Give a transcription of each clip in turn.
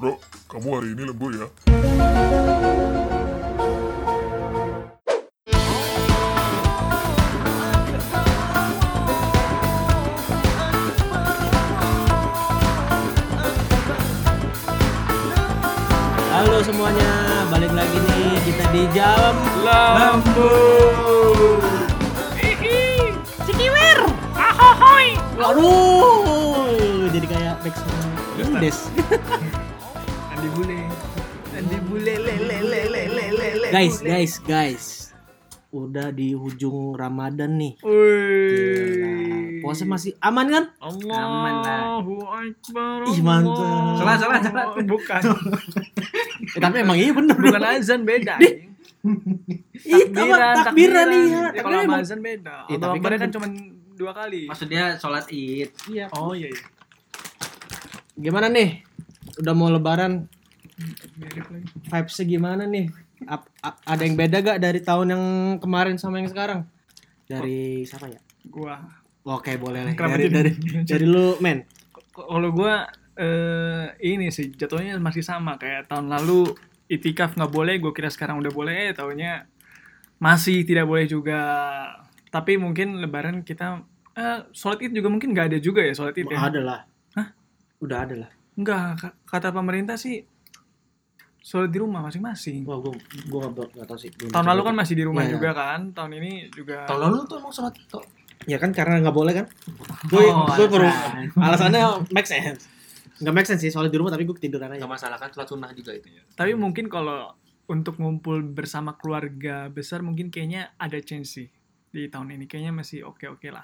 Bro, kamu hari ini lembur ya? Halo semuanya, balik lagi nih kita di jam Lambu. Waduh, jadi kayak Rex Mendes. guys, guys, guys. Udah di ujung Ramadan nih. Gila. Wih. Puasa masih aman kan? Allahu Akbar. Ih, mantap. Allah. Salah, salah, salah. Bukan. Eh, tapi emang iya bener. Bukan azan beda. Ih, apa? Takbiran iya. Ya, kalau Takbiran emang. azan beda. Iya, Allah tapi kan- kan cuma dua kali. Maksudnya sholat id. Iya. Oh iya iya. Gimana nih? Udah mau lebaran, vibes-nya gimana nih? Ap- ap- ada yang beda gak dari tahun yang kemarin sama yang sekarang? Dari siapa ya? Gua Oke, boleh lah. Dari, jadi- dari, dari lu, men. kalau gua eh ini sih jatuhnya masih sama kayak tahun lalu itikaf nggak boleh gue kira sekarang udah boleh eh tahunya masih tidak boleh juga tapi mungkin lebaran kita eh sholat id juga mungkin nggak ada juga ya sholat id ya Ada lah. Hah? Udah ada lah. nggak ka- kata pemerintah sih sholat di rumah masing-masing Wah, gua gua gak, gak tau sih. Tahun lalu kan masih di rumah Iya, juga kan tahun ini juga Tahun lalu tuh emang sholat tuh. Ya kan karena nggak boleh kan? Gue Oh, gue alasan. alasannya make sense. Nggak make sense sih soalnya di rumah tapi gue ketiduran aja. Gak masalah kan sholat sunnah juga itu. tapi mungkin kalau untuk ngumpul bersama keluarga besar mungkin kayaknya ada change sih di tahun ini kayaknya masih oke oke lah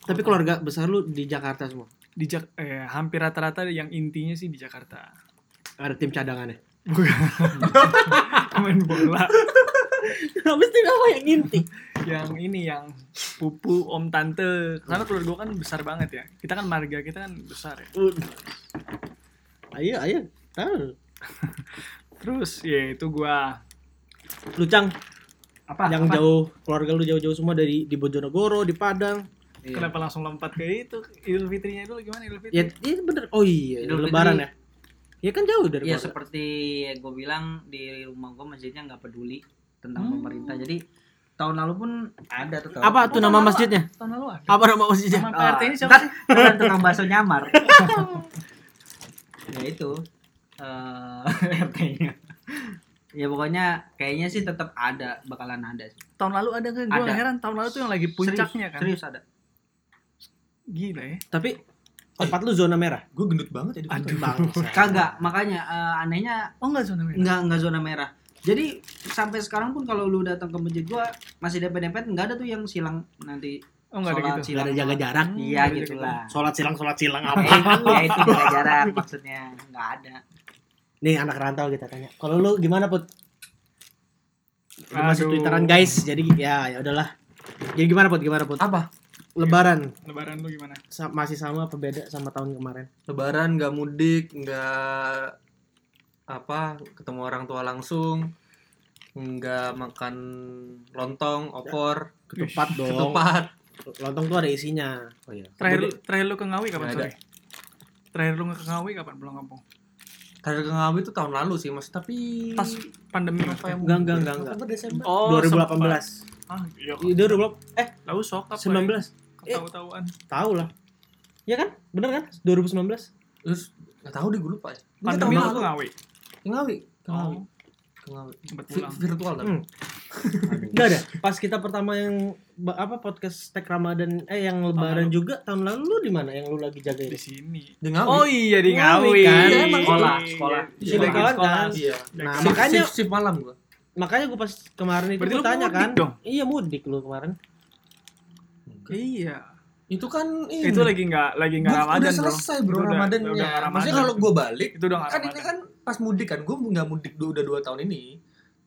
Tapi keluarga besar lu di Jakarta semua. di Jak eh, hampir rata-rata yang intinya sih di Jakarta. Ada tim cadangannya. Bukan. Main bola. Habis tim apa yang inti? Yang ini yang pupu, om tante. Karena keluarga gua kan besar banget ya. Kita kan marga kita kan besar ya. ayo, ayo. Tahu. Terus ya itu gua Lu Cang, Apa? yang Apa? jauh keluarga lu jauh-jauh semua dari di Bojonegoro, di Padang. Iya. kenapa langsung lompat ke itu Idul Fitrinya itu gimana Idul Fitri? Ya, iya bener. Oh iya, Idul lebaran Fitri. ya. Ya kan jauh dari Iya keluarga. seperti gue bilang di rumah gue masjidnya nggak peduli tentang Hmm. pemerintah. Jadi tahun lalu pun ada tuh. tahun- Apa tuh nama lalu masjidnya? Tahun lalu ada. Apa nama masjidnya? Nama PRT ini siapa sih? tukang bakso nyamar. ya itu eh RT-nya. ya pokoknya kayaknya sih tetap ada, bakalan ada. sih. Tahun lalu ada kan? Gua Ada. heran tahun lalu tuh yang lagi puncaknya serius, kan. Serius ada. Gila ya. Tapi tempat lu zona merah. Gue gendut banget ya di Aduh. Kagak, makanya eh, anehnya Oh enggak zona merah. nggak nggak zona merah. Jadi sampai sekarang pun kalau lu datang ke masjid gua masih dempet-dempet nggak ada tuh yang silang nanti Oh enggak ada gitu. silang Nggak ada jaga jarak. Hmm, Iya ada gitu lah. Sholat silang, sholat silang apa? ya itu jaga jarak maksudnya nggak ada. Nih anak rantau kita tanya. Kalau lu gimana put? Lu masih twitteran guys, jadi ya ya udahlah. Jadi gimana put? Gimana put? Apa? Lebaran Lebaran lu gimana? sa- masih sama apa beda sama tahun kemarin? Lebaran nggak mudik, nggak apa ketemu orang tua langsung, nggak makan lontong, opor, Ketupat dong. ketupat. Lontong tuh ada isinya. Oh iya. Terakhir lu, terakhir lu ke Ngawi kapan sorry? Terakhir lu ke Ngawi kapan pulang kampung? Terakhir ke Ngawi itu tahun lalu sih, mas. Tapi Pas pandemi November, Enggak, enggak, enggak, enggak. Desember. Oh, 2018. sempat. Ah, iya. Iya 2018. Eh, Lalu sok apa? 19. Eh. Tahu-tahuan. Tahu lah. Ya kan? Bener kan? 2019. Terus nggak tahu deh gue lupa ya. Pandemi lu Ngawi. Ngawi. Ngawi. Ngawi. virtual. Hmm. Enggak ada. Pas kita pertama yang apa podcast tag Ramadan eh yang lebaran lalu. juga tahun lalu lu di mana yang lu lagi jagain? Di sini. Di Ngawi. Oh iya di Ngawi, Ngawi. kan? Emang sekolah, sekolah. Di Iya, sini sekolah. kan. Iya. Nah, makanya shift, shift malam gua. makanya gue pas kemarin itu Berarti gua tanya kan. dong? Iya mudik lu kemarin. Iya. Itu kan ini. Itu lagi nggak lagi nggak Gua Ramadan, udah Bro. selesai bro udah- Ramadannya. udah Maksudnya kalau gue balik, Itu udah kan ini kan pas mudik kan, gue nggak mudik dulu udah dua tahun ini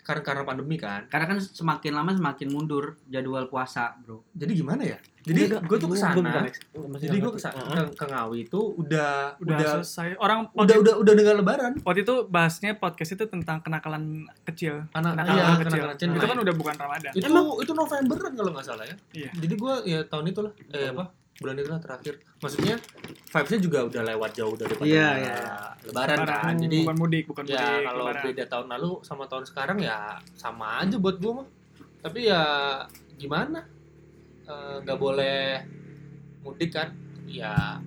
karena karena pandemi kan. Karena kan semakin lama semakin mundur jadwal puasa, bro. Jadi gimana ya? Jadi Enggak, gue tuh ke sana. Jadi gue ke sana ke, ke Ngawi itu udah Udah, udah selesai. Orang udah udah udah dengan Lebaran. waktu itu bahasnya podcast itu tentang kenakalan kecil. Anak Kenakalan iya, kecil. kenakalan kecil. Itu kan udah bukan Ramadan. Itu Emang? itu Novemberan kalau nggak salah ya. Iya. Jadi gue ya tahun itu lah. Eh apa? Bulan itu lah terakhir maksudnya vibesnya juga udah lewat jauh daripada Iya, iya. lebaran kan Lebaran, jadi bukan mudik, bukan ya mudik. kalau lebaran. beda tahun lalu sama tahun sekarang ya sama aja buat gua mah tapi ya gimana Eh, nggak boleh mudik kan ya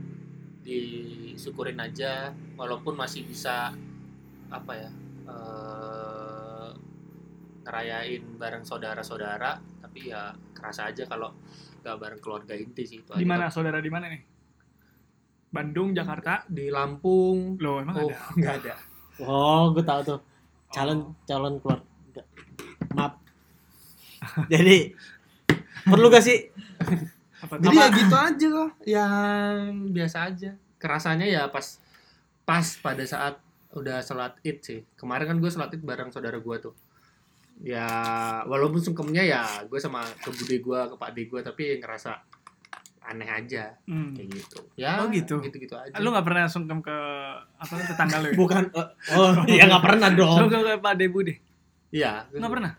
disyukurin aja walaupun masih bisa apa ya eh, ngerayain bareng saudara-saudara tapi ya kerasa aja kalau nggak bareng keluarga inti sih itu Di mana saudara di mana nih? Bandung, Jakarta. di Lampung Loh, emang oh ada. nggak ada Oh, gue tahu tuh. Calon Oh. calon keluarga. Maaf. Jadi perlu gak sih? Apa Jadi tuh? ya gitu aja kok. Yang biasa aja. Kerasanya ya pas pas pada saat udah sholat id sih. Kemarin kan gue sholat id bareng saudara gue tuh. Ya walaupun sungkemnya ya gue sama ke bude gue, ke pak gue tapi ngerasa aneh aja Hmm. kayak gitu. Ya Oh, gitu? Gitu-gitu aja. Lu gak pernah sungkem ke apa tetangga lu ya? Bukan eh, oh, ya nggak pernah dong. Sungkem ke Pak Debu deh. Iya. Gak pernah.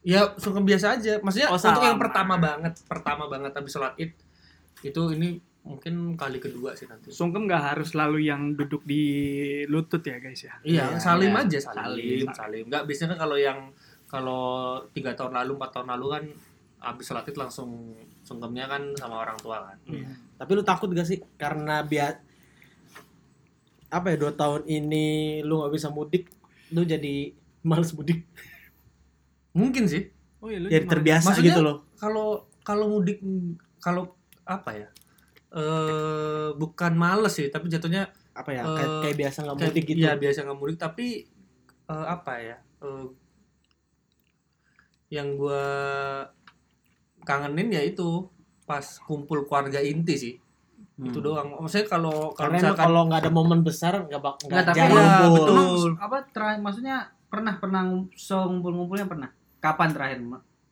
Ya sungkem biasa aja. Maksudnya Oh, untuk yang pertama banget, pertama banget habis sholat id itu ini mungkin kali kedua sih nanti. Sungkem gak harus selalu yang duduk di lutut ya guys ya. Iya, Iya, salim iya. aja salim, Salim. salim. Enggak biasanya kan kalau yang kalau tiga tahun lalu, empat tahun lalu kan habis sholat id langsung sungkemnya kan sama orang tua kan. Tapi lu takut gak sih karena biar apa ya dua tahun ini lu nggak bisa mudik, lu jadi males mudik. Mungkin sih. Oh iya lu Jadi terbiasa Maksudnya- gitu loh. Kalau kalau mudik kalau apa ya? Eh bukan males sih, tapi jatuhnya Apa ya? Eh, kayak, kayak biasa nggak kayak- mudik gitu. Iya, biasa nggak mudik tapi eh, apa ya? eh, yang gua kangenin ya itu pas kumpul keluarga inti sih. Hmm. Itu doang. Maksudnya kalau kalau misalkan kalau nggak ada momen besar nggak bak Nggak, nggak tapi ya, ngumpul. betul. Apa terakhir maksudnya pernah pernah so ngumpul-ngumpulnya pernah? Kapan terakhir?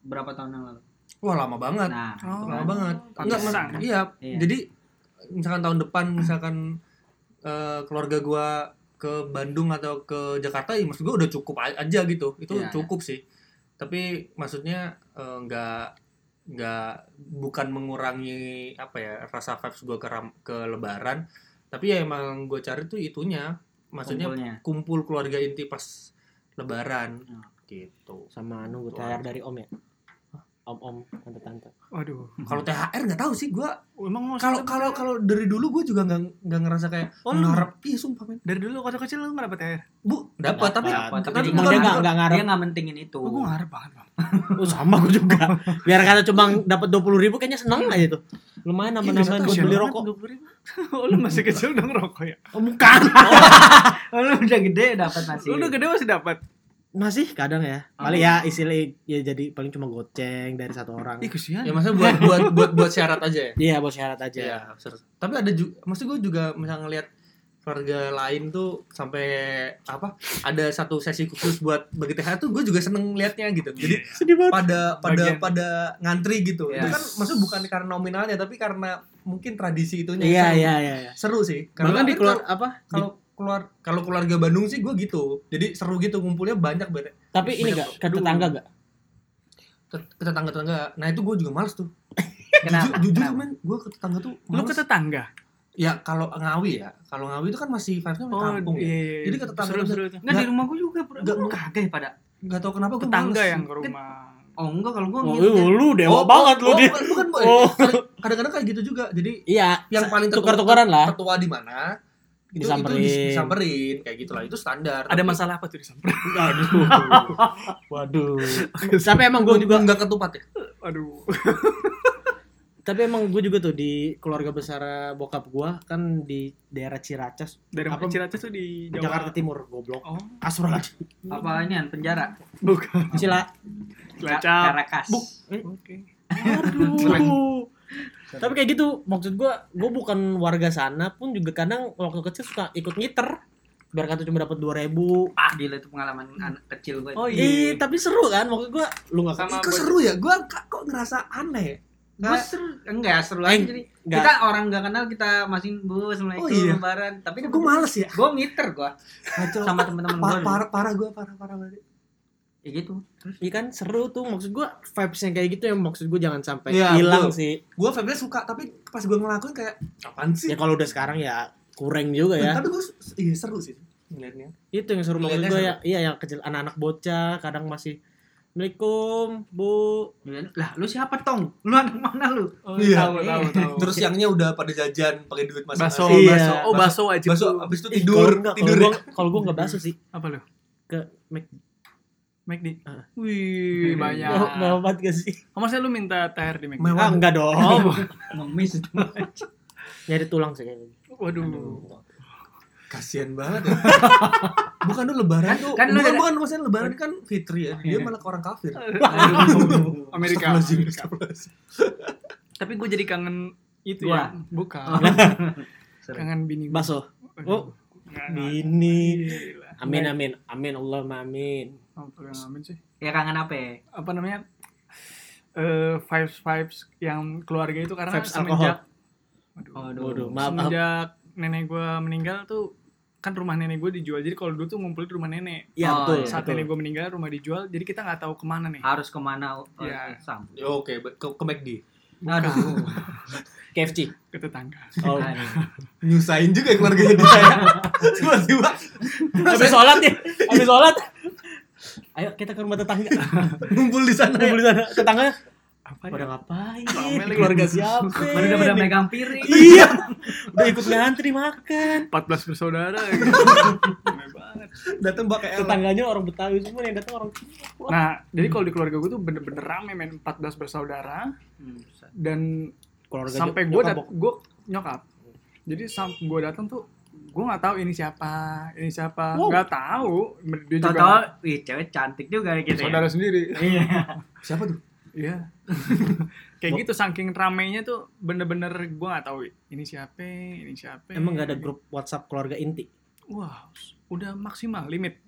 Berapa tahun yang lalu? Wah lama banget. Nah, Oh. itu lama kan. banget. pantesan. Enggak, mas, iya. Iya. Jadi misalkan tahun depan misalkan eh, keluarga gua ke Bandung atau ke Jakarta, ya maksud gua udah cukup aja gitu. Itu Iya. cukup sih. Tapi maksudnya eh, nggak nggak bukan mengurangi apa ya rasa vibes gua ke ram- ke Lebaran, tapi ya emang gua cari tuh itunya. Maksudnya Kumpulnya. kumpul keluarga inti pas Lebaran Oh. gitu. Sama nunggu THR aja. dari om ya. Om om tante tante. Waduh. Kalau THR nggak tahu sih gua Oh, emang mau kalau kalau kalau dari dulu gue juga nggak nggak ngerasa kayak Oh, mengharap iya sumpah men dari dulu waktu kecil lu gak dapet THR? bu dapat tapi tapi dia nggak nggak ngarep. Dia nggak mentingin itu. Oh, gue ngarep banget bang. Oh sama gue juga. Biar kata cuma dapat dua puluh ribu kayaknya seneng aja tuh. Lumayan nambah nambahin Iya, buat beli rokok. oh lu masih kecil udah ngerokok ya? Oh, bukan. Oh, lu udah gede dapat masih. Lu udah gede masih dapat? Masih kadang ya. Paling ya istilah ya jadi paling cuma goceng dari satu orang. Ih kesian. ya maksudnya buat buat buat buat syarat aja ya Iya buat syarat aja. Iya, ser- tapi ada juga maksud gue juga misalnya ngelihat keluarga lain tuh sampai apa ada satu sesi khusus buat bagi THR tuh gue juga seneng liatnya gitu jadi Sedih banget. pada pada Bagian. pada ngantri gitu Iya. itu kan maksudnya bukan karena nominalnya tapi karena mungkin tradisi itunya Iya seru. iya iya. iya. seru sih Bahkan di kan keluar kalau- apa? di- kalau keluar kalau keluarga Bandung sih gue gitu jadi seru gitu ngumpulnya banyak banget tapi ini gak ke tetangga gak? ke, tetangga tetangga nah itu gue juga males tuh Kenapa? jujur, jujur men gue ke tetangga tuh Lu males. ke tetangga? ya kalau ngawi ya kalau ngawi itu kan masih vibesnya oh, kampung ya iya. Jadi ke tetangga seru seru. Nggak di rumah gua juga. Nggak, Lu kagak ya pada. nggak tahu kenapa gue Tetangga yang ke rumah. Oh, enggak kalau gua Oh, ngikutnya. lu dewa banget lu oh, dia. bukan, bukan, bukan. Oh. kadang-kadang kayak gitu juga jadi Iya. yang paling tetua- tukar-tukaran lah. ketua di mana itu Disamperin. itu dis- disamperin kayak gitulah itu standar Ada Tapi- masalah apa tuh di samping? Aduh. Waduh. Tapi emang gue gue juga nggak ketupat ya Aduh. tapi emang gue juga tuh di keluarga besar bokap gua kan di daerah Ciracas Dari Apa? Ciracas tuh di Jawa. Jakarta Timur goblok Oh, Astagfirullahaladzim Apa ini penjara? bukan. Cila Cilacap. Karakas. Buk. Oke. Aduh. Tapi kayak gitu, maksud gua, gua bukan warga sana pun juga kadang waktu kecil suka ikut ngiter. Biar kata cuma dapat 2000 ribu. Ah, gila itu pengalaman anak kecil gua. Oh Ih, iya. tapi seru kan maksud gua. Lu enggak Sama kok seru ya gue kok ngerasa aneh ya? Gua seru enggak seru aja Eh, jadi enggak. kita orang nggak kenal kita masih bus Assalamualaikum Oh, iya. lebaran tapi gue males ya gue ngiter gua Kacau. sama teman-teman gua parah parah gue parah parah banget Ya gitu. Terus Iya kan seru tuh maksud gua vibes yang kayak gitu yang maksud gua jangan sampai Iya, hilang betul. sih. gue vibe suka tapi pas gue ngelakuin kayak apaan sih Ya kalau udah sekarang ya kurang juga ya. tapi gue iya seru sih ngeliatnya Itu yang seru maksud gua ya. Iya yang kecil anak-anak bocah kadang masih Assalamualaikum, Bu. lah lu siapa tong? Lu anak mana lu? Oh, Iya. tahu tahu tahu. terus siangnya udah pada jajan pakai duit baso, masing-masing Iya. baso. Oh, baso wajib. Baso, tuh. abis itu tidur kalau enggak, tidur Kalau gua, kalau gua enggak baso sih. Apa lu? Ke Mac. McD. Ah. Wih, banyak. Mau mau banget gak sih? Oh, maksudnya lu minta THR di McD? Ah, enggak dong. Oh, Ngemis itu. Nyari tulang sih kayaknya. waduh. kasian banget ya. bukan dulu lebaran tuh kan lu bukan bukan maksudnya lebaran kan fitri ya dia Iya. malah ke orang kafir Aduh. Amerika. Amerika. astagfirullahaladzim. Tapi gue jadi kangen itu ya. Bukan. Kangen bini. Baso. Aduh. Oh. Bini. Amin amin. Amin Allah amin. Apa yang amin sih? Ya kangen apa ya? Apa namanya? Eh vibes vibes yang keluarga itu karena Vibes semenjak Waduh. Waduh. Waduh, maaf. maaf. semenjak nenek gue meninggal tuh kan rumah nenek gue dijual jadi kalau dulu tuh ngumpul di rumah nenek Iya Oh, betul. iya. saat betul. nenek gue meninggal rumah dijual jadi kita nggak tahu ke mana nih Harus ke mana? Oh, Iya. Sam. Ya, oke ke, ke McD Aduh. KFC. ke tetangga Oh. nyusahin juga ya keluarganya dia ya tiba-tiba Habis sholat ya. Habis sholat. Ayo kita ke rumah tetangga. ngumpul di sana Ngumpul di sana. Tetangga apa pada ya ngapain? Keluarga siapa? Baru udah pada megang piring. Iya. Udah ikut ngantri makan. 14 bersaudara gitu. Rame banget datang pakai Tetangganya orang Betawi semua yang datang orang Cina. nah jadi kalau di keluarga gue tuh bener-bener rame men 14 bersaudara Hmm, dan Keluarga sampai gue nyokap dat gue nyokap jadi sampai gue datang tuh gue nggak tahu ini siapa ini siapa Wow. nggak tahu dia juga Tahu-tahu, wih cewek cantik juga kita saudara ya. sendiri Iya. siapa tuh Iya. Kayak gitu saking ramainya tuh bener-bener gue nggak tahu ini siapa, ini siapa. Emang gak ada grup WhatsApp keluarga inti? Wah, udah maksimal limit.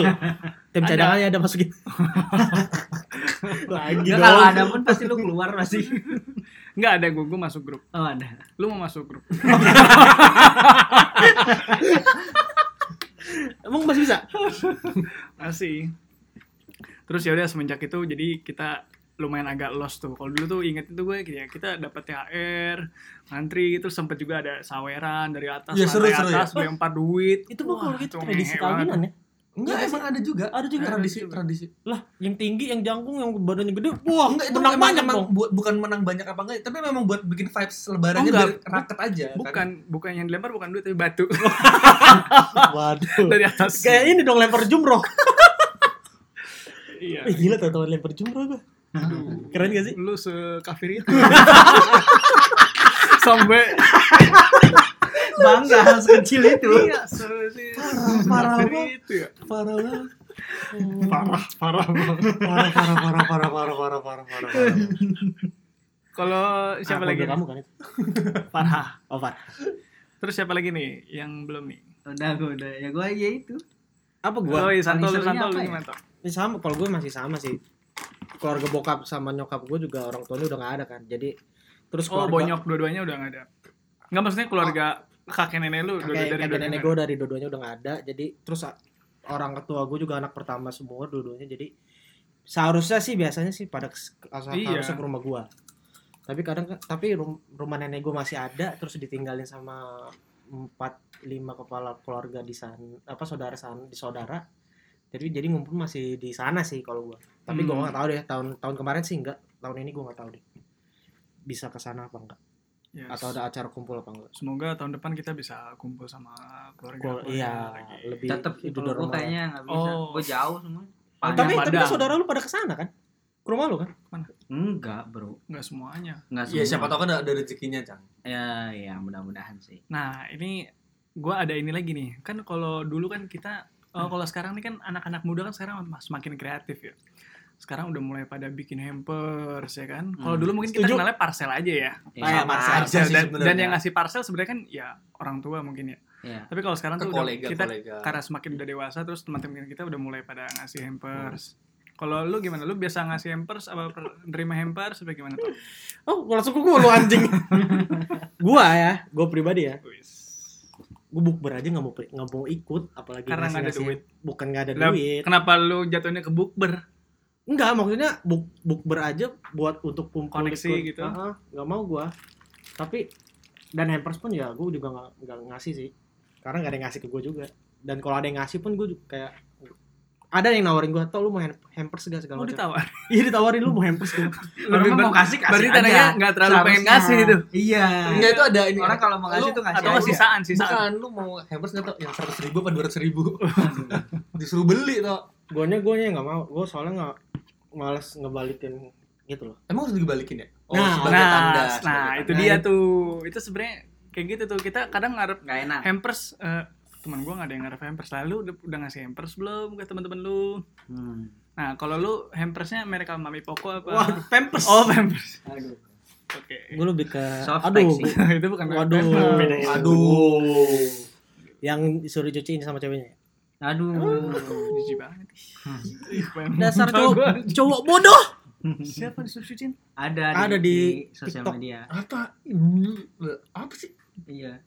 Tim Ada. cadangannya ada masukin. Lagi Nggak, dong. kalau ada pun pasti lu keluar pasti. Nggak ada gue, gue masuk grup. Oh ada. Lu mau masuk grup? Emang masih bisa? Masih. Terus ya udah semenjak itu jadi kita lumayan agak lost tuh. Kalau dulu tuh inget itu gue ya kita dapat THR, ngantri terus sempet juga ada saweran dari atas Iya, seru, lantai seru ya. atas beli empat duit. Itu mah kalau gitu itu tradisi kawinan ya. enggak emang ada juga Ada juga. tradisi juga. tradisi Lah, yang tinggi, yang jangkung, yang badannya gede. Wah, enggak itu menang emang, banyak emang dong. buat bukan menang banyak apa enggak tapi memang buat bikin vibes lebarannya Oh, biar raket aja kan. Bukan, bukan yang dilempar bukan duit tapi batu Waduh. dari atas. Kayak ini dong lempar jumroh. Iya. Eh, gila tau-tau lempar jumroh gue. Keren gak sih? Lu sekafir itu. Sampai Bangga hal sekecil itu. iya, parah banget. itu ya. parah banget Parah, parah banget. parah parah parah parah parah parah parah parah Kalau siapa Ah, lagi? kamu kan itu? Farah. Oh, Far. Terus siapa lagi nih yang belum nih? Udah gue udah ya gue aja itu. Apa Gua, gua? oh, iya, Santo, lu, Santo, ya? gimana? Ini sama, kalau gue masih sama sih. Keluarga bokap sama nyokap gue juga orang tuanya udah gak ada kan. Jadi terus Oh, keluarga bonyok dua-duanya udah nggak ada. Nggak maksudnya keluarga kakek nenek lu dua kakek, dari kakek nenek gue dari dua-duanya udah gak ada. Jadi terus orang ketua gue juga anak pertama semua dua-duanya. Jadi seharusnya sih biasanya sih pada Iya. harusnya ke rumah gue. Tapi kadang tapi rum- rumah nenek gue masih ada terus ditinggalin sama empat lima kepala keluarga di sana apa saudara sana di saudara jadi jadi ngumpul masih di sana sih kalau gua tapi gua Hmm. nggak tahu deh tahun tahun kemarin sih enggak tahun ini gua nggak tahu deh bisa ke sana apa enggak Yes. atau ada acara kumpul apa enggak Semoga tahun depan kita bisa kumpul sama keluarga. Gua- keluarga iya lagi. lebih Tetep sih itu gue rumah. kayaknya nggak bisa. Oh. Gue jauh semua. tapi Padang, tapi kan saudara lu pada ke sana kan ke rumah lu kan Enggak bro. Nggak semuanya. Enggak Iya semua. siapa tahu kan ada, ada rezekinya Cang Ya ya mudah-mudahan sih. Nah, ini gua ada ini lagi nih. Kan kalau dulu kan kita oh, kalau sekarang nih kan anak-anak muda kan sekarang semakin kreatif ya. Sekarang udah mulai pada bikin hampers ya kan. Kalau Hmm. dulu mungkin kita Setuju. kenalnya parcel aja ya. Ya, Ah, ya, parcel. dan, dan yang ngasih parcel sebenarnya kan ya orang tua mungkin ya. Ya. Tapi kalau sekarang ke tuh udah kolega kita kolega karena semakin udah dewasa terus teman-teman kita udah mulai pada ngasih hampers. Kalau lu gimana? Lu biasa ngasih hampers apa nerima hampers apa gimana tuh? oh langsung ke gua lu anjing gua ya gua pribadi ya gue bukber aja nggak mau nggak mau ikut apalagi Karena nggak ada duit. bukan nggak ada duit Kenapa lu jatuhnya ke bukber? Enggak maksudnya buk bukber aja buat untuk kumpul Koneksi ikut. gitu. Ah, ah, nggak mau gue tapi dan hampers pun ya gue juga nggak nggak ngasih sih karena nggak ada yang ngasih ke gue juga dan kalau ada yang ngasih pun gue kayak ada yang nawarin gue tau lu mau ham- hampers gak segala Mau macam ditawar. iya ditawarin lu mau hampers gak Orang mau kasih kasih Berarti aja. tandanya nggak terlalu pengen Seharusnya. ngasih itu. Iya. Enggak itu ada ini. Orang kalau mau ngasih tuh ngasih Atau sisaan, sisaan. Bukan, lu mau hampers nggak tau yang seratus ribu apa dua ratus ribu? Disuruh beli tau. gue nya gue nya nggak mau gue soalnya nggak males ngebalikin gitu loh Emang harus dibalikin ya? Oh, Nah, sebagai Nah, tanda. nah sebagai itu tanda. dia tuh. Itu sebenarnya kayak gitu tuh. Kita kadang ngarep Nggak enak. hampers eh, teman gua nggak ada yang ngarep hampers lalu udah, udah ngasih hampers belum ke teman-teman lu Hmm. nah kalau lu hampersnya merek mami poko apa waduh pampers oh hampers Aduh. oke gue lebih ke Soft aduh sih. itu bukan Waduh. Pampers, ya. Aduh. yang disuruh cuciin sama ceweknya Aduh. jijik banget pengen dasar cowok cowok bodoh siapa cuciin Ada Ada di sosial TikTok. media. Apa? Apa sih? Iya.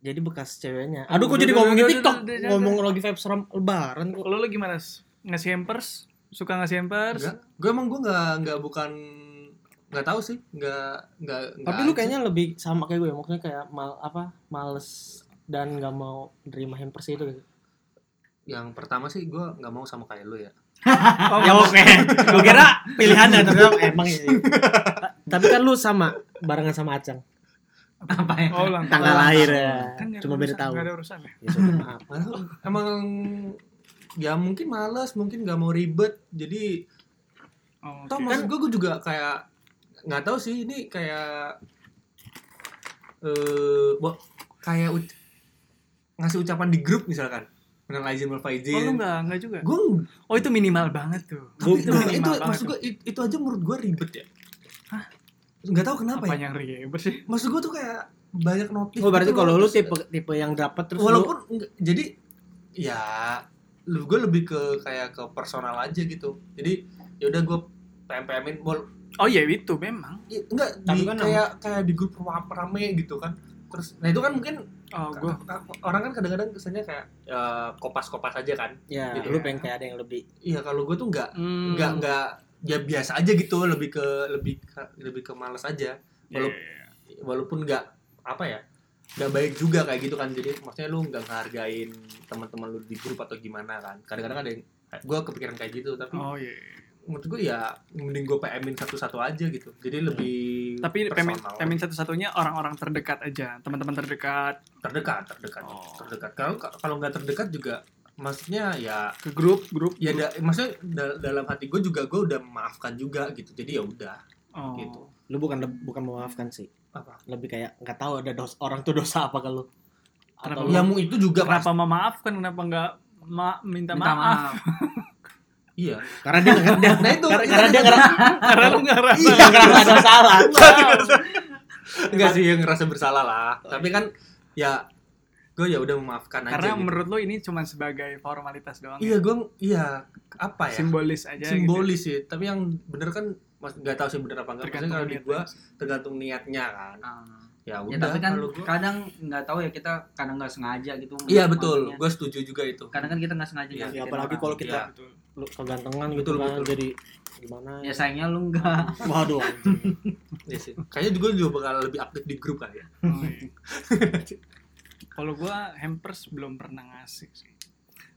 jadi bekas ceweknya aduh kok jadi ngomongin tiktok ngomong lagi vibes ram lebaran kok gimana S? ngasih hampers suka ngasih hampers. Gue emang gue nggak nggak bukan nggak tahu sih. Nggak nggak. tapi lu kayaknya lebih sama kayak gue ya maksudnya kayak mal apa males dan nggak mau nerima hampers itu gitu. Yang pertama sih gue nggak mau sama kayak lu ya. oh, ya oke gue kira pilihannya ternyata emang iya. tapi kan lu sama barengan sama Acang Apa ya? oh ulang tanggal tahun. lahir ya kan cuma beda tahun ada urusan ya ya sudah maaf emang ya mungkin malas, mungkin nggak mau ribet. Jadi oh, Toh oke. maksud gue gue juga kayak nggak tahu sih ini kayak eh bo- kayak ngasih ucapan di grup misalkan menang izin wal oh lu nggak nggak juga? Gue oh itu minimal banget tuh. Gua- itu minimal itu banget maksud tuh. gue it- itu aja menurut gue ribet ya. Nggak tahu kenapa apa ya. yang ribet sih? Maksud gue tuh kayak banyak notif oh berarti gitu kalau lu tipe tipe yang dapat terus lu walaupun enggak- jadi ya lu gue lebih ke kayak ke personal aja gitu. Jadi ya udah gue pm pmin bol oh ya itu memang. Ya, enggak Tapi di, kan kayak kayak di grup ram- rame gitu kan. Terus nah itu kan mungkin oh gua orang kan kadang-kadang kesannya kayak ya, kopas-kopas aja kan ya Gitu lu pengen kayak ada yang lebih iya kalau gue tuh enggak Hmm. enggak enggak ya biasa aja gitu lebih ke lebih ke- lebih ke males aja Ya, Walau- ya, ya. walaupun enggak apa ya nggak baik juga kayak gitu kan jadi maksudnya lu nggak ngehargain teman-teman lu di grup atau gimana kan kadang-kadang ada yang gue kepikiran kayak gitu tapi oh iya iya. Menurut gue ya mending gue PMin satu-satu aja gitu. Jadi lebih tapi pemin personal. pemin satu-satunya orang-orang terdekat aja teman-teman terdekat. Terdekat terdekat Oh. terdekat. Kalau kalau nggak terdekat juga maksudnya ya ke grup grup ya da- maksudnya da- dalam hati gue juga gue udah memaafkan juga gitu. Jadi ya udah oh. gitu. lu bukan bukan memaafkan sih. Apa? Lebih kayak nggak tahu ada dos orang tuh dosa apa Kenapa atau ya lu itu juga kenapa pasti. memaafkan? Kenapa nggak ma minta, Minta maaf, maaf. iya. Karena dia nggak dia, nah itu. karena, karena dia ngerasa karena lu nggak rasa dia ngerasa ada salah. Enggak sih yang ngerasa bersalah lah. Tapi kan ya gue ya udah memaafkan aja karena gitu. menurut lo ini cuma sebagai formalitas doang iya ya? gue iya apa ya? Simbolis aja simbolis sih. Tapi yang bener kan mas nggak tahu sih bener apa enggak. Gitu. maksudnya kalau di gue tergantung niatnya kan. Ah. ya Ya udah tapi kan kalau gua kadang nggak tahu ya kita kadang nggak sengaja gitu. iya betul. gue setuju juga itu. Kadang kan kita nggak sengaja Iya, nyakitin apalagi kalau kita Iya. Lu kegantengan gitu Betul, kan betul. jadi gimana ya sayangnya lu enggak. waduh. Iya sih kayaknya juga juga bakal lebih aktif di grup kali ya Oh, iya. kalau gua hampers belum pernah ngasih sih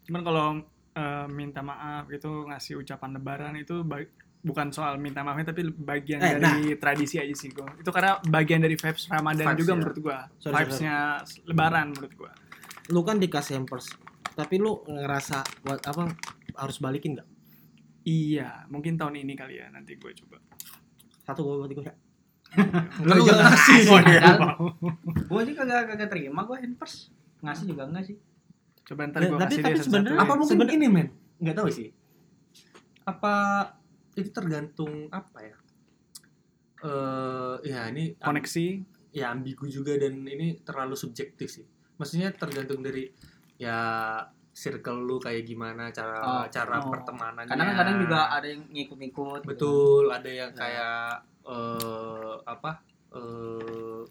cuman kalau eh, minta maaf gitu ngasih ucapan lebaran itu ba- bukan soal minta maafnya tapi bagian Eh, dari tradisi aja sih gua itu karena bagian dari vibes Ramadan Vibes, juga ya. menurut gua Sorry, vibesnya lebaran menurut gua lu kan dikasih hampers tapi lu ngerasa buat apa harus balikin nggak? Iya mungkin tahun ini kali ya nanti gua coba. Satu gua buat gue lu nggak ngasih iya. Gua sih kagak kagak terima gua hampers. Ngasih juga enggak sih. coba ntar Ya, gua tapi- kasih tapi sebenarnya ya. apa mungkin Sebenernya- ini men? nggak tahu sih. Apa itu tergantung apa ya? Eh ya ini koneksi. ya ambigu juga dan ini terlalu subjektif sih. Maksudnya tergantung dari ya circle lu kayak gimana cara Oh, cara oh. pertemanannya Kadang kadang juga ada yang ngikut-ngikut. gitu. betul ada yang Ya. kayak eh apa eh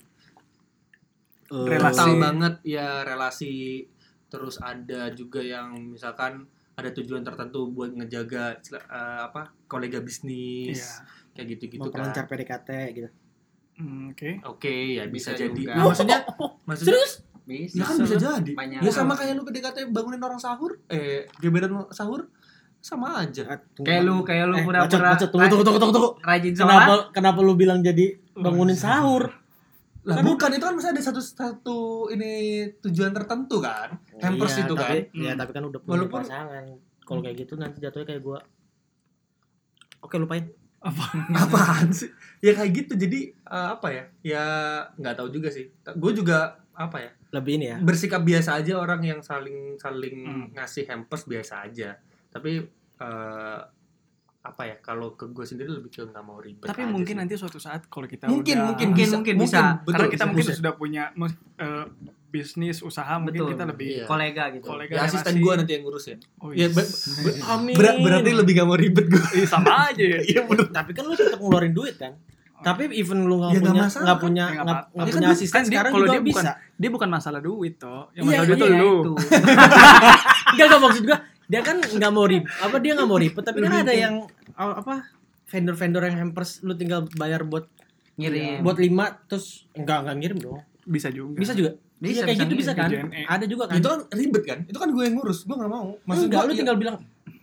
eh, Relasi. banget ya relasi terus ada juga yang misalkan ada tujuan tertentu buat ngejaga eh, apa kolega bisnis Iya. kayak gitu-gitu mau kan pelancar PDKT gitu Hmm, Oke. oke ya bisa, Bisa jadi juga. Nah, maksudnya maksudnya serius Bisa. ya kan bisa jadi. Banyak. ya sama kayak lu PDKT bangunin orang sahur eh gebetan sahur sama aja. Kayak lu kayak lu eh, pura-pura bacot. tunggu tunggu tunggu tunggu tunggu. rajin kenapa sholat. kenapa lu bilang jadi bangunin sahur? Lah Kan- bukan itu kan masih ada satu satu ini tujuan tertentu kan? Hampers Iya, itu kan? tapi, ya Hmm. tapi kan udah punya Walaupun- pasangan. Kalau kayak gitu nanti jatuhnya kayak gua. Oke lupain. Apaan sih? Ya kayak gitu jadi eh, apa ya? Ya nggak tahu juga sih. Gue juga apa ya lebih ini ya bersikap biasa aja orang yang saling saling Hmm. ngasih hampers biasa aja tapi eh, apa ya kalau ke gue sendiri lebih ke nggak mau ribet Tapi aja mungkin sih. nanti suatu saat kalau kita mungkin udah mungkin Mungkin, bisa, mungkin bisa. betul, karena kita mungkin bisa. sudah punya eh, bisnis usaha mungkin Betul. kita lebih Iya. kolega gitu. kolega ya asisten gue nanti yang ngurus ya Oh, ya iya. ber- ber- amin ber- berarti lebih gak mau ribet gue Iya, sama aja ya. iya bener tapi kan lu tetap ngeluarin duit kan tapi even lu nggak Ya, punya nggak kan? punya Ya, nggak Ya, punya kan asisten kan dia- sekarang kalau juga dia bukan- bisa Dia bukan masalah duit toh. Yang Iya, masalah duit iya, tuh lu. itu. Enggak enggak maksud gua dia kan nggak mau ribet apa dia nggak mau ribet tapi kan ada yang uh, apa vendor-vendor yang hampers lu tinggal bayar buat Ngirim. buat lima terus enggak enggak ngirim dong Bisa juga. bisa juga Bisa, Iya, kayak bisa gitu bisa kan. JNE. ada juga kan itu kan ribet kan itu kan gue yang ngurus gue nggak mau maksud gua, lu ya- tinggal bilang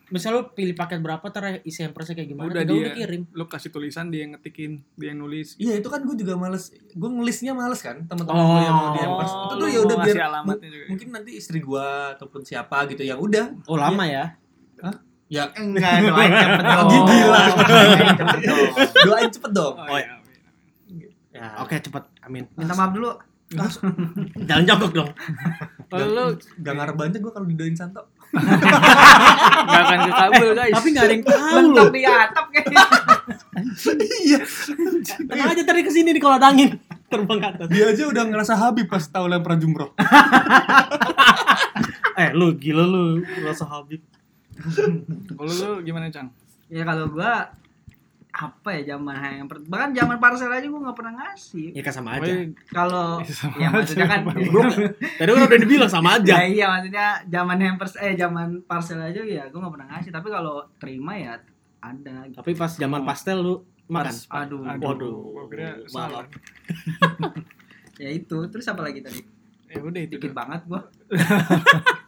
misal lu pilih paket berapa ntar isi hampersnya kayak gimana Udah dia. lu kirim Lu kasih tulisan dia yang ngetikin, dia yang nulis. Iya itu kan gue juga males, gue ngelisnya males kan teman-teman Oh. gue yang mau di hampers itu tuh ya udah biar juga. mungkin nanti istri gue ataupun siapa gitu yang udah oh lama ya ya Enggak, doain cepet dong. Gila. Doain cepet dong. doain cepet dong. Oh, iya. ya oke cepet amin Minta maaf dulu. jangan jongkok dong Kalau lu Gak ngarep banget gue kalau didoain Santo. Gak akan kekabul guys. tapi nggak ada yang tahu Mentok loh di atap kayaknya. Iya. tenang aja tadi ke sini nih kalau ada angin terbang ke atas Dia aja udah ngerasa habib pas tahu lempar jumroh. eh lu gila lu rasa habib Kalau lu gimana, Cang? Ya kalau gua apa ya zaman yang per- bahkan zaman parcel aja gua nggak pernah ngasih. ya kan sama Oh, aja iya. Kalau Sama ya aja. maksudnya kan tadi kan udah dibilang sama aja Ya iya maksudnya zaman hampers eh zaman parcel aja ya gue nggak pernah ngasih tapi kalau terima ya ada gitu. tapi pas zaman pastel lu makan Aduh. Waduh. Gua kira Malah. salah. Ya itu terus apa lagi tadi? Ya udah itu. Dikit dah. banget gua.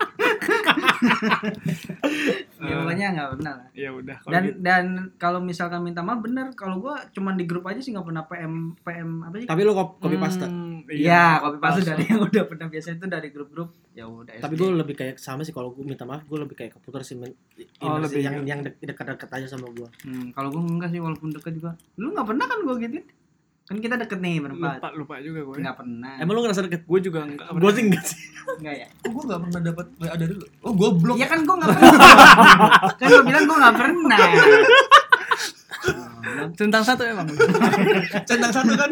ya pokoknya nggak pernah lah. Ya udah kalau Dan gitu. dan kalau misalkan minta maaf bener kalau gua cuman di grup aja sih nggak pernah PM PM apa sih? tapi lu kop- kopi pasta Hmm, Iya, kopi paste dari yang udah pernah biasa itu dari grup-grup. Ya udah. tapi gue lebih kayak sama sih kalau gue minta maaf gue lebih kayak keputar sih Oh, lebih yang yang dek- dekat-dekat aja sama gue Hmm, kalau gua enggak sih walaupun deket juga. Lu nggak pernah kan gua gitu? Kan kita deket nih berempat. lupa lupa juga gue. Nggak pernah. emang lu ngerasa deket Gue juga enggak. gue sih enggak sih Enggak ya? Oh gue gak pernah dapat WA dari lu. Oh gue blok. Iya kan gua nggak pernah. kan gua bilang gua nggak pernah. Centang satu emang. Centang satu kan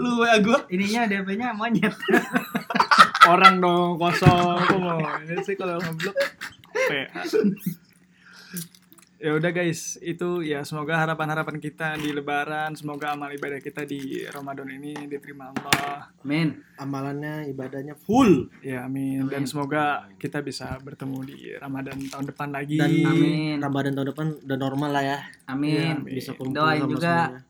lu WA gue. Ininya DP-nya monyet. Orang dong kosong. Kok mau ini sih kalau ngeblok. PA. Ya udah guys, itu ya semoga harapan-harapan kita di lebaran, semoga amal ibadah kita di Ramadan ini diterima Allah. Men, amalannya ibadahnya full Ya amin. Dan Amin. semoga kita bisa bertemu di Ramadan tahun depan lagi. dan Amin. Ramadan tahun depan udah normal lah ya amin. Iya, bisa kumpul Doain sama juga. semuanya.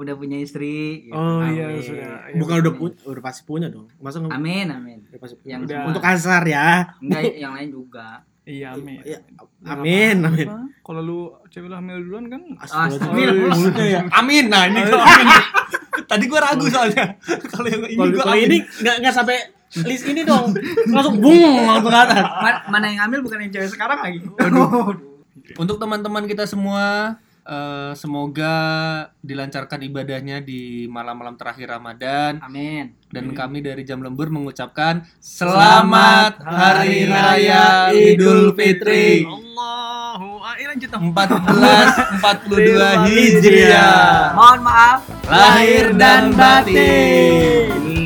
Udah punya istri. gitu. Oh iya Amin. sudah. Ya, bukan udah punya udah pasti punya dong masa Amin, amin. udah pasti punya? Yang Udah. untuk kasar ya enggak yang lain juga. Iya amin. Iya, Ya, amin amin Kalau lu cewek lu hamil duluan kan Astagfirullah. mulutnya ya Amin. Nah ini gue amin. Tadi gue ragu soalnya. Kalau yang ini kalau gue kalau ini nggak nggak sampai list ini dong langsung bung langsung ke atas Ma- mana yang hamil bukan yang cewek sekarang lagi. Untuk teman-teman kita semua, eh, semoga dilancarkan ibadahnya di malam-malam terakhir Ramadan Amin. dan kami dari Jam Lembur mengucapkan selamat Hari Raya Idul Fitri Allahu Akbar lanjut dong. 1442 Hijriah. Mohon maaf Lahir dan batin.